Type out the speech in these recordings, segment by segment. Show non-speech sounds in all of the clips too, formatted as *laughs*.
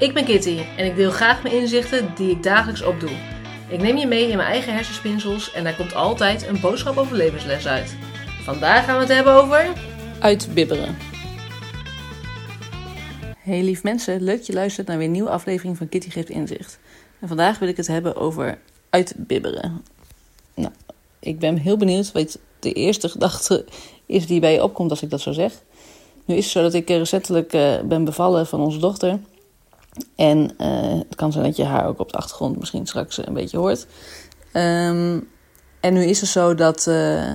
Ik ben Kitty en ik deel graag mijn inzichten die ik dagelijks opdoe. Ik neem je mee in mijn eigen hersenspinsels en daar komt altijd een boodschap over levensles uit. Vandaag gaan we het hebben over... Uitbibberen. Hey lief mensen, leuk dat je luistert naar weer een nieuwe aflevering van Kitty Geeft Inzicht. En vandaag wil ik het hebben over uitbibberen. Nou, ik ben heel benieuwd wat de eerste gedachte is die bij je opkomt als ik dat zo zeg. Nu is het zo dat ik recentelijk uh, ben bevallen van onze dochter. En uh, het kan zijn dat je haar ook op de achtergrond misschien straks een beetje hoort. Um, en nu is het zo dat uh,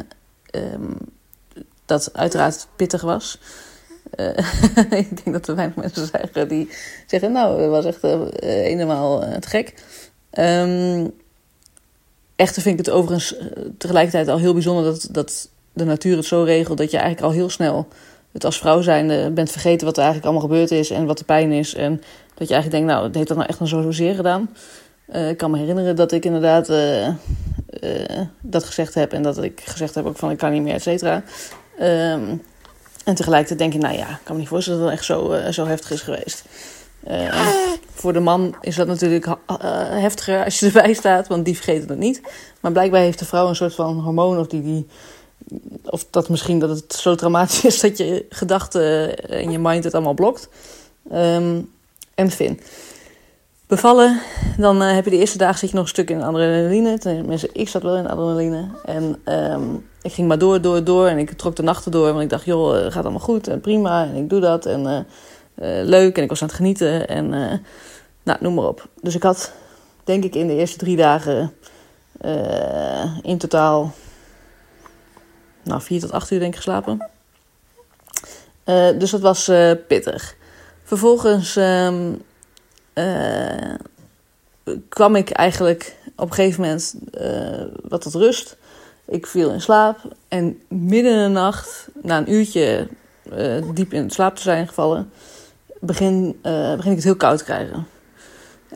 dat uiteraard pittig was. Uh, *laughs* ik denk dat er weinig mensen zijn die zeggen: Nou, het was echt helemaal te gek. Um, echter vind ik het overigens tegelijkertijd al heel bijzonder dat, dat de natuur het zo regelt dat je eigenlijk al heel snel het als vrouw zijnde bent vergeten wat er eigenlijk allemaal gebeurd is en wat de pijn is. En dat je eigenlijk denkt, nou, het heeft dat nou echt nog zo zozeer gedaan. Uh, ik kan me herinneren dat ik inderdaad uh, uh, dat gezegd heb en dat ik gezegd heb ook van ik kan niet meer, et cetera. Um, en tegelijkertijd denk je, nou ja, ik kan me niet voorstellen dat het echt zo, zo heftig is geweest. voor de man is dat natuurlijk heftiger als je erbij staat, want die vergeten het niet. Maar blijkbaar heeft de vrouw een soort van hormoon of die, die of dat misschien dat het zo traumatisch is dat je gedachten en je mind het allemaal blokt. Um, en Finn. Bevallen, dan uh, heb je de eerste dagen zit je nog een stuk in adrenaline. Tenminste, ik zat wel in adrenaline. En um, ik ging maar door, door, door. En ik trok de nachten door. Want ik dacht, joh, het gaat allemaal goed en prima. En ik doe dat. En leuk. En ik was aan het genieten. En nou, noem maar op. Dus ik had, denk ik, in de eerste drie dagen in totaal nou, vier tot acht uur denk ik geslapen. Uh, dus dat was uh, pittig. Vervolgens um, uh, kwam ik eigenlijk op een gegeven moment wat tot rust. Ik viel in slaap en midden in de nacht, na een uurtje diep in slaap te zijn gevallen, begin, begin ik het heel koud te krijgen.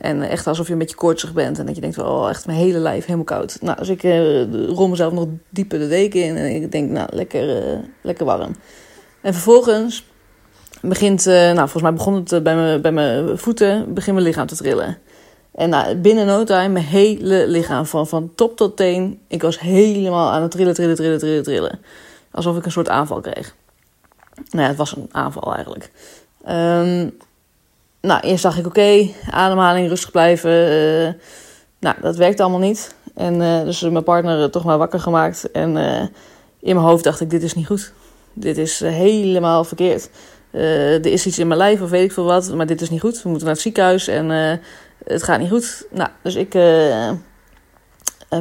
En echt alsof je een beetje koortsig bent. En dat je denkt, oh, echt mijn hele lijf helemaal koud. Nou, dus ik uh, rol mezelf nog dieper de deken in. En ik denk, nou, lekker, uh, lekker warm. En vervolgens begint, uh, nou, volgens mij begon het bij, me, bij mijn voeten, begint mijn lichaam te trillen. En nou, binnen no time, mijn hele lichaam, van, van top tot teen. Ik was helemaal aan het trillen, trillen, trillen, trillen, trillen. Alsof ik een soort aanval kreeg. Nou ja, het was een aanval eigenlijk. Um, nou, eerst dacht ik, oké, ademhaling, rustig blijven. Uh, nou, dat werkte allemaal niet. En uh, dus mijn partner toch maar wakker gemaakt. En uh, in mijn hoofd dacht ik, dit is niet goed. Dit is helemaal verkeerd. er is iets in mijn lijf of weet ik veel wat, maar dit is niet goed. We moeten naar het ziekenhuis en het gaat niet goed. Nou, dus ik,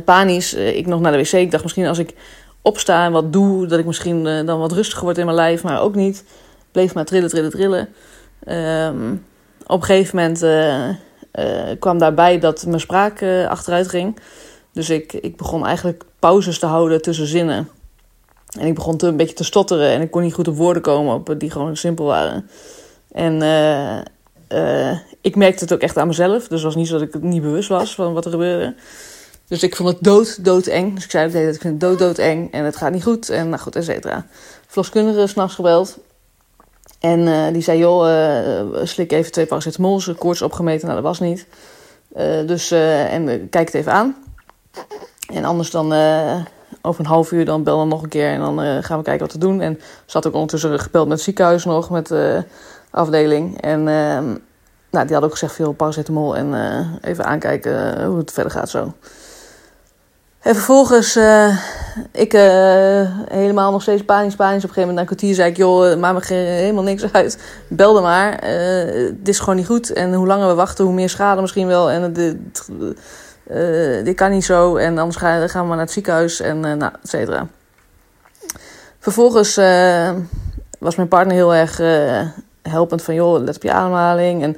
panisch, ik nog naar de wc. Ik dacht misschien als ik opsta en wat doe, dat ik misschien dan wat rustiger word in mijn lijf, maar ook niet. Bleef maar trillen, trillen, trillen. Um, op een gegeven moment uh, uh, kwam daarbij dat mijn spraak uh, achteruit ging. Dus ik, ik begon eigenlijk pauzes te houden tussen zinnen. En ik begon een beetje te stotteren en ik kon niet goed op woorden komen op, die gewoon simpel waren. En ik merkte het ook echt aan mezelf. Dus het was niet zo dat ik het niet bewust was van wat er gebeurde. Dus ik vond het dood, dood eng. Dus ik zei dat ik vind het dood, dood eng en het gaat niet goed. En nou goed, et cetera. Verloskundige s'nachts gebeld. En uh, die zei, joh, uh, slik even twee paracetamol. Koorts opgemeten, nou dat was niet. Dus, en kijk het even aan. En anders dan over een half uur dan bel dan nog een keer. En dan gaan we kijken wat te doen. En ze had ook ondertussen gebeld met het ziekenhuis nog, met de afdeling. En ehm, nou, die had ook gezegd, veel paracetamol. En even aankijken hoe het verder gaat zo. En vervolgens, uh, ik uh, helemaal nog steeds panisch, panisch. Op een gegeven moment na een kwartier zei ik, joh, maak me helemaal niks uit. Belde maar, uh, dit is gewoon niet goed. En hoe langer we wachten, hoe meer schade misschien wel. En dit, dit kan niet zo. En anders gaan, gaan we maar naar het ziekenhuis en nou, et cetera. Vervolgens was mijn partner heel erg helpend van, joh, let op je ademhaling. En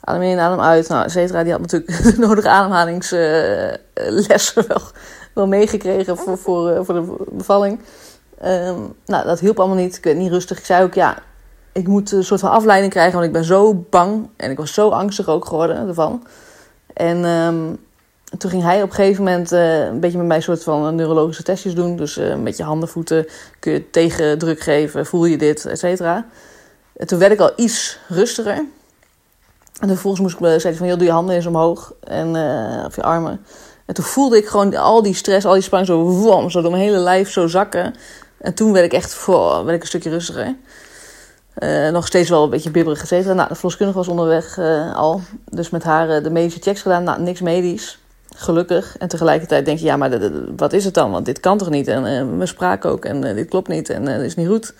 adem in, adem uit, nou, et cetera. Die had natuurlijk *laughs* de nodige ademhalingslessen wel wel meegekregen voor, voor, eh, voor de bevalling. Um, nou, dat hielp allemaal niet. Ik werd niet rustig. Ik zei ook, ja, ik moet een soort van afleiding krijgen, want ik ben zo bang. En ik was zo angstig ook geworden ervan. En um, toen ging hij op een gegeven moment uh, een beetje met mij een soort van neurologische testjes doen. Dus uh, met je handen, voeten kun je tegendruk geven. Voel je dit, et cetera. En toen werd ik al iets rustiger. En vervolgens moest ik, zei hij van, joh, doe je handen eens omhoog. En, of je armen. En toen voelde ik gewoon al die stress, al die spanning zo, wom, zo door mijn hele lijf zo zakken. En toen werd ik echt, werd ik een stukje rustiger. Uh, nog steeds wel een beetje bibberig gezeten. Nou, de verloskundige was onderweg uh, al. Dus met haar uh, de medische checks gedaan. Nou, niks medisch. Gelukkig. En tegelijkertijd denk je, ja, maar wat is het dan? Want dit kan toch niet? En mijn spraak ook. En dit klopt niet. En dit is niet goed.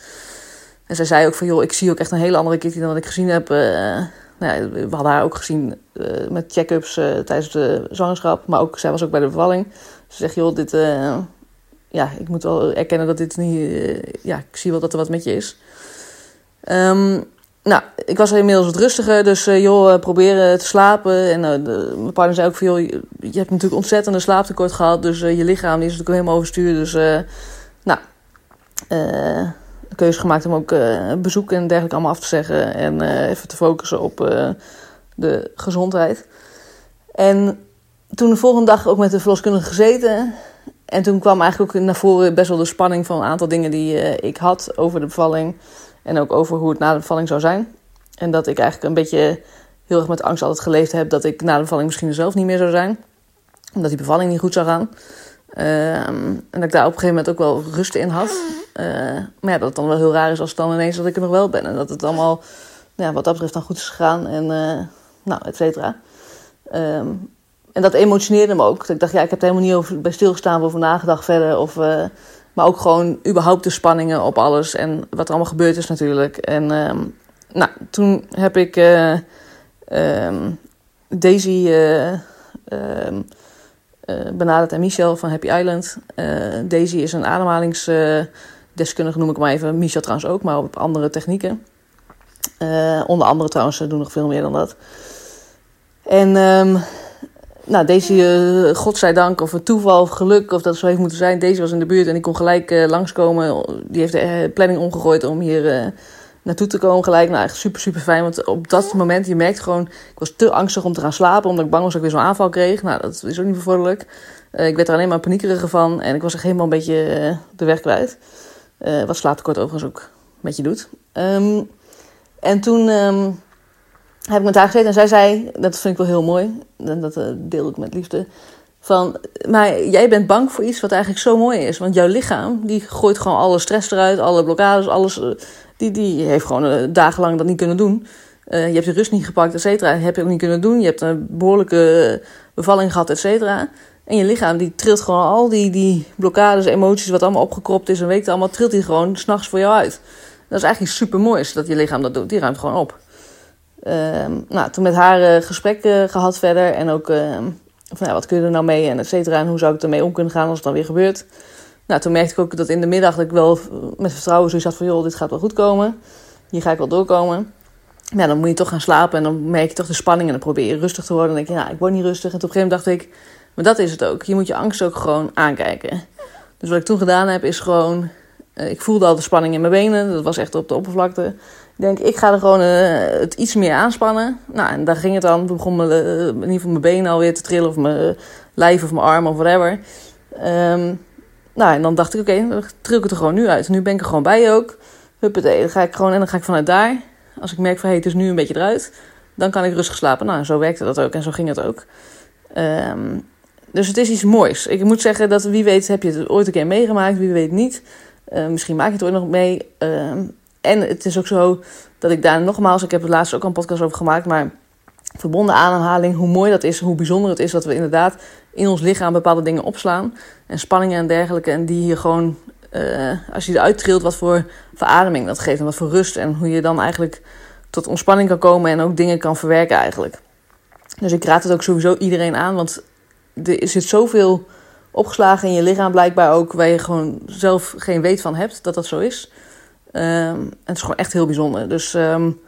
En zij zei ook van, joh, ik zie ook echt een hele andere Kitty dan wat ik gezien heb. Nou, we hadden haar ook gezien met check-ups tijdens de zwangerschap. Maar ook, zij was ook bij de bevalling. Ze zegt, joh, dit... ja, ik moet wel erkennen dat dit niet... ja, ik zie wel dat er wat met je is. Um, nou, ik was inmiddels wat rustiger, dus joh, proberen te slapen. En de, mijn partner zei ook van, joh, je, je hebt natuurlijk ontzettend een slaaptekort gehad. Dus je lichaam is natuurlijk helemaal overstuur. Dus, nou, keuze gemaakt om ook bezoek en dergelijke allemaal af te zeggen. En even te focussen op de gezondheid. En toen de volgende dag ook met de verloskundige gezeten. En toen kwam eigenlijk ook naar voren best wel de spanning van een aantal dingen die ik had over de bevalling. En ook over hoe het na de bevalling zou zijn. En dat ik eigenlijk een beetje heel erg met angst altijd geleefd heb dat ik na de bevalling misschien zelf niet meer zou zijn. Omdat die bevalling niet goed zou gaan. Ehm, en dat ik daar op een gegeven moment ook wel rust in had. Uh, maar ja, dat het dan wel heel raar is als het dan ineens dat ik er nog wel ben. En dat het allemaal ja, wat dat betreft dan goed is gegaan. En uh, nou, et cetera. Ehm, en dat emotioneerde me ook. Ik dacht, ja, ik heb er helemaal niet over, bij stilgestaan of over nagedacht verder. Of, uh, maar ook gewoon überhaupt de spanningen op alles en wat er allemaal gebeurd is natuurlijk. En um, nou, toen heb ik uh, um, Daisy uh, um, benaderd en Michel van Happy Island. Daisy is een ademhalingsdeskundige, noem ik maar even. Michel trouwens ook, maar op andere technieken. onder andere trouwens, ze doen nog veel meer dan dat. En nou, deze, uh, godzijdank, of een toeval of geluk, of dat zo heeft moeten zijn. Deze was in de buurt en ik kon gelijk uh, langskomen. Die heeft de uh, planning omgegooid om hier naartoe te komen gelijk. Nou, echt super, super fijn. Want op dat moment, je merkt gewoon... Ik was te angstig om te gaan slapen, omdat ik bang was dat ik weer zo'n aanval kreeg. Nou, dat is ook niet bevorderlijk. ik werd er alleen maar paniekeriger van. En ik was echt helemaal een beetje de weg kwijt. wat slaaptekort overigens ook met je doet. Um, en toen... Um, heb ik met haar gezeten en zij zei, dat vind ik wel heel mooi, en dat eh, deel ik met liefde, van, maar jij bent bang voor iets wat eigenlijk zo mooi is. Want jouw lichaam, die gooit gewoon alle stress eruit, alle blokkades, alles, eh, die, die heeft gewoon uh, dagenlang dat niet kunnen doen. je hebt je rust niet gepakt, et cetera, heb je ook niet kunnen doen. Je hebt een behoorlijke bevalling gehad, et cetera. En je lichaam, die trilt gewoon al die, die blokkades, emoties, wat allemaal opgekropt is en weet allemaal, trilt die gewoon s'nachts voor jou uit. Dat is eigenlijk super moois dat je lichaam dat doet. Die ruimt gewoon op. Ehm, nou, toen met haar uh, gesprek gehad verder. En ook ehm, van ja, wat kun je er nou mee en et cetera. En hoe zou ik ermee om kunnen gaan als het dan weer gebeurt. Nou, toen merkte ik ook dat in de middag dat ik wel met vertrouwen zoiets had van... joh, dit gaat wel goed komen. Hier ga ik wel doorkomen. Ja, dan moet je toch gaan slapen en dan merk je toch de spanning... en dan probeer je rustig te worden. En dan denk je, nou, ik word niet rustig. En op een gegeven moment dacht ik, maar dat is het ook. Je moet je angst ook gewoon aankijken. Dus wat ik toen gedaan heb, is gewoon... Uh, ik voelde al de spanning in mijn benen. Dat was echt op de oppervlakte denk, ik ga er gewoon uh, het iets meer aanspannen. Nou, en daar ging het dan. Toen begon mijn, uh, in ieder geval mijn benen alweer te trillen. Of mijn lijf of mijn arm of whatever. Um, nou, en dan dacht ik, oké, okay, dan ik het er gewoon nu uit. Nu ben ik er gewoon bij ook. Huppatee, dan ga ik gewoon, en dan ga ik vanuit daar. Als ik merk van, hey, het is nu een beetje eruit. Dan kan ik rustig slapen. Nou, zo werkte dat ook en zo ging het ook. Um, dus het is iets moois. Ik moet zeggen dat wie weet heb je het ooit een keer meegemaakt. Wie weet niet. Uh, misschien maak je het ooit nog mee. Uh, en het is ook zo dat ik daar nogmaals, ik heb er laatst ook al een podcast over gemaakt, maar verbonden ademhaling, hoe mooi dat is, hoe bijzonder het is dat we inderdaad in ons lichaam bepaalde dingen opslaan. En spanningen en dergelijke. En die hier gewoon, uh, als je eruit trilt, wat voor verademing dat geeft en wat voor rust. En hoe je dan eigenlijk tot ontspanning kan komen en ook dingen kan verwerken eigenlijk. Dus ik raad het ook sowieso iedereen aan, want er zit zoveel opgeslagen in je lichaam blijkbaar ook, waar je gewoon zelf geen weet van hebt dat dat zo is. Um, het is gewoon echt heel bijzonder. Dus um,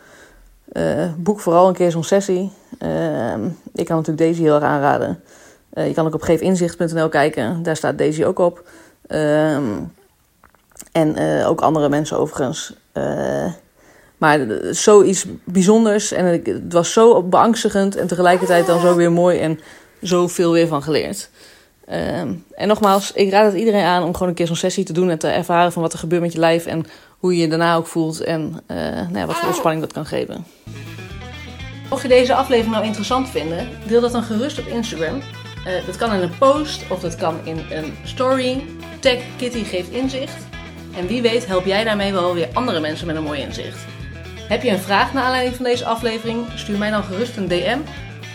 uh, boek vooral een keer zo'n sessie. Uh, ik kan natuurlijk Daisy heel erg aanraden. Uh, je kan ook op geefinzicht.nl kijken. Daar staat Daisy ook op. Um, en eh, ook andere mensen overigens. maar zoiets bijzonders. En het was zo beangstigend. En tegelijkertijd dan zo weer mooi. En zoveel weer van geleerd. En nogmaals, ik raad het iedereen aan om gewoon een keer zo'n sessie te doen en te ervaren van wat er gebeurt met je lijf en hoe je je daarna ook voelt en uh, nou ja, wat voor ontspanning dat kan geven. Mocht je deze aflevering nou interessant vinden, deel dat dan gerust op Instagram. Uh, dat kan in een post of dat kan in een story. Tag Kitty geeft inzicht. En wie weet help jij daarmee wel weer andere mensen met een mooi inzicht. Heb je een vraag naar aanleiding van deze aflevering? Stuur mij dan gerust een DM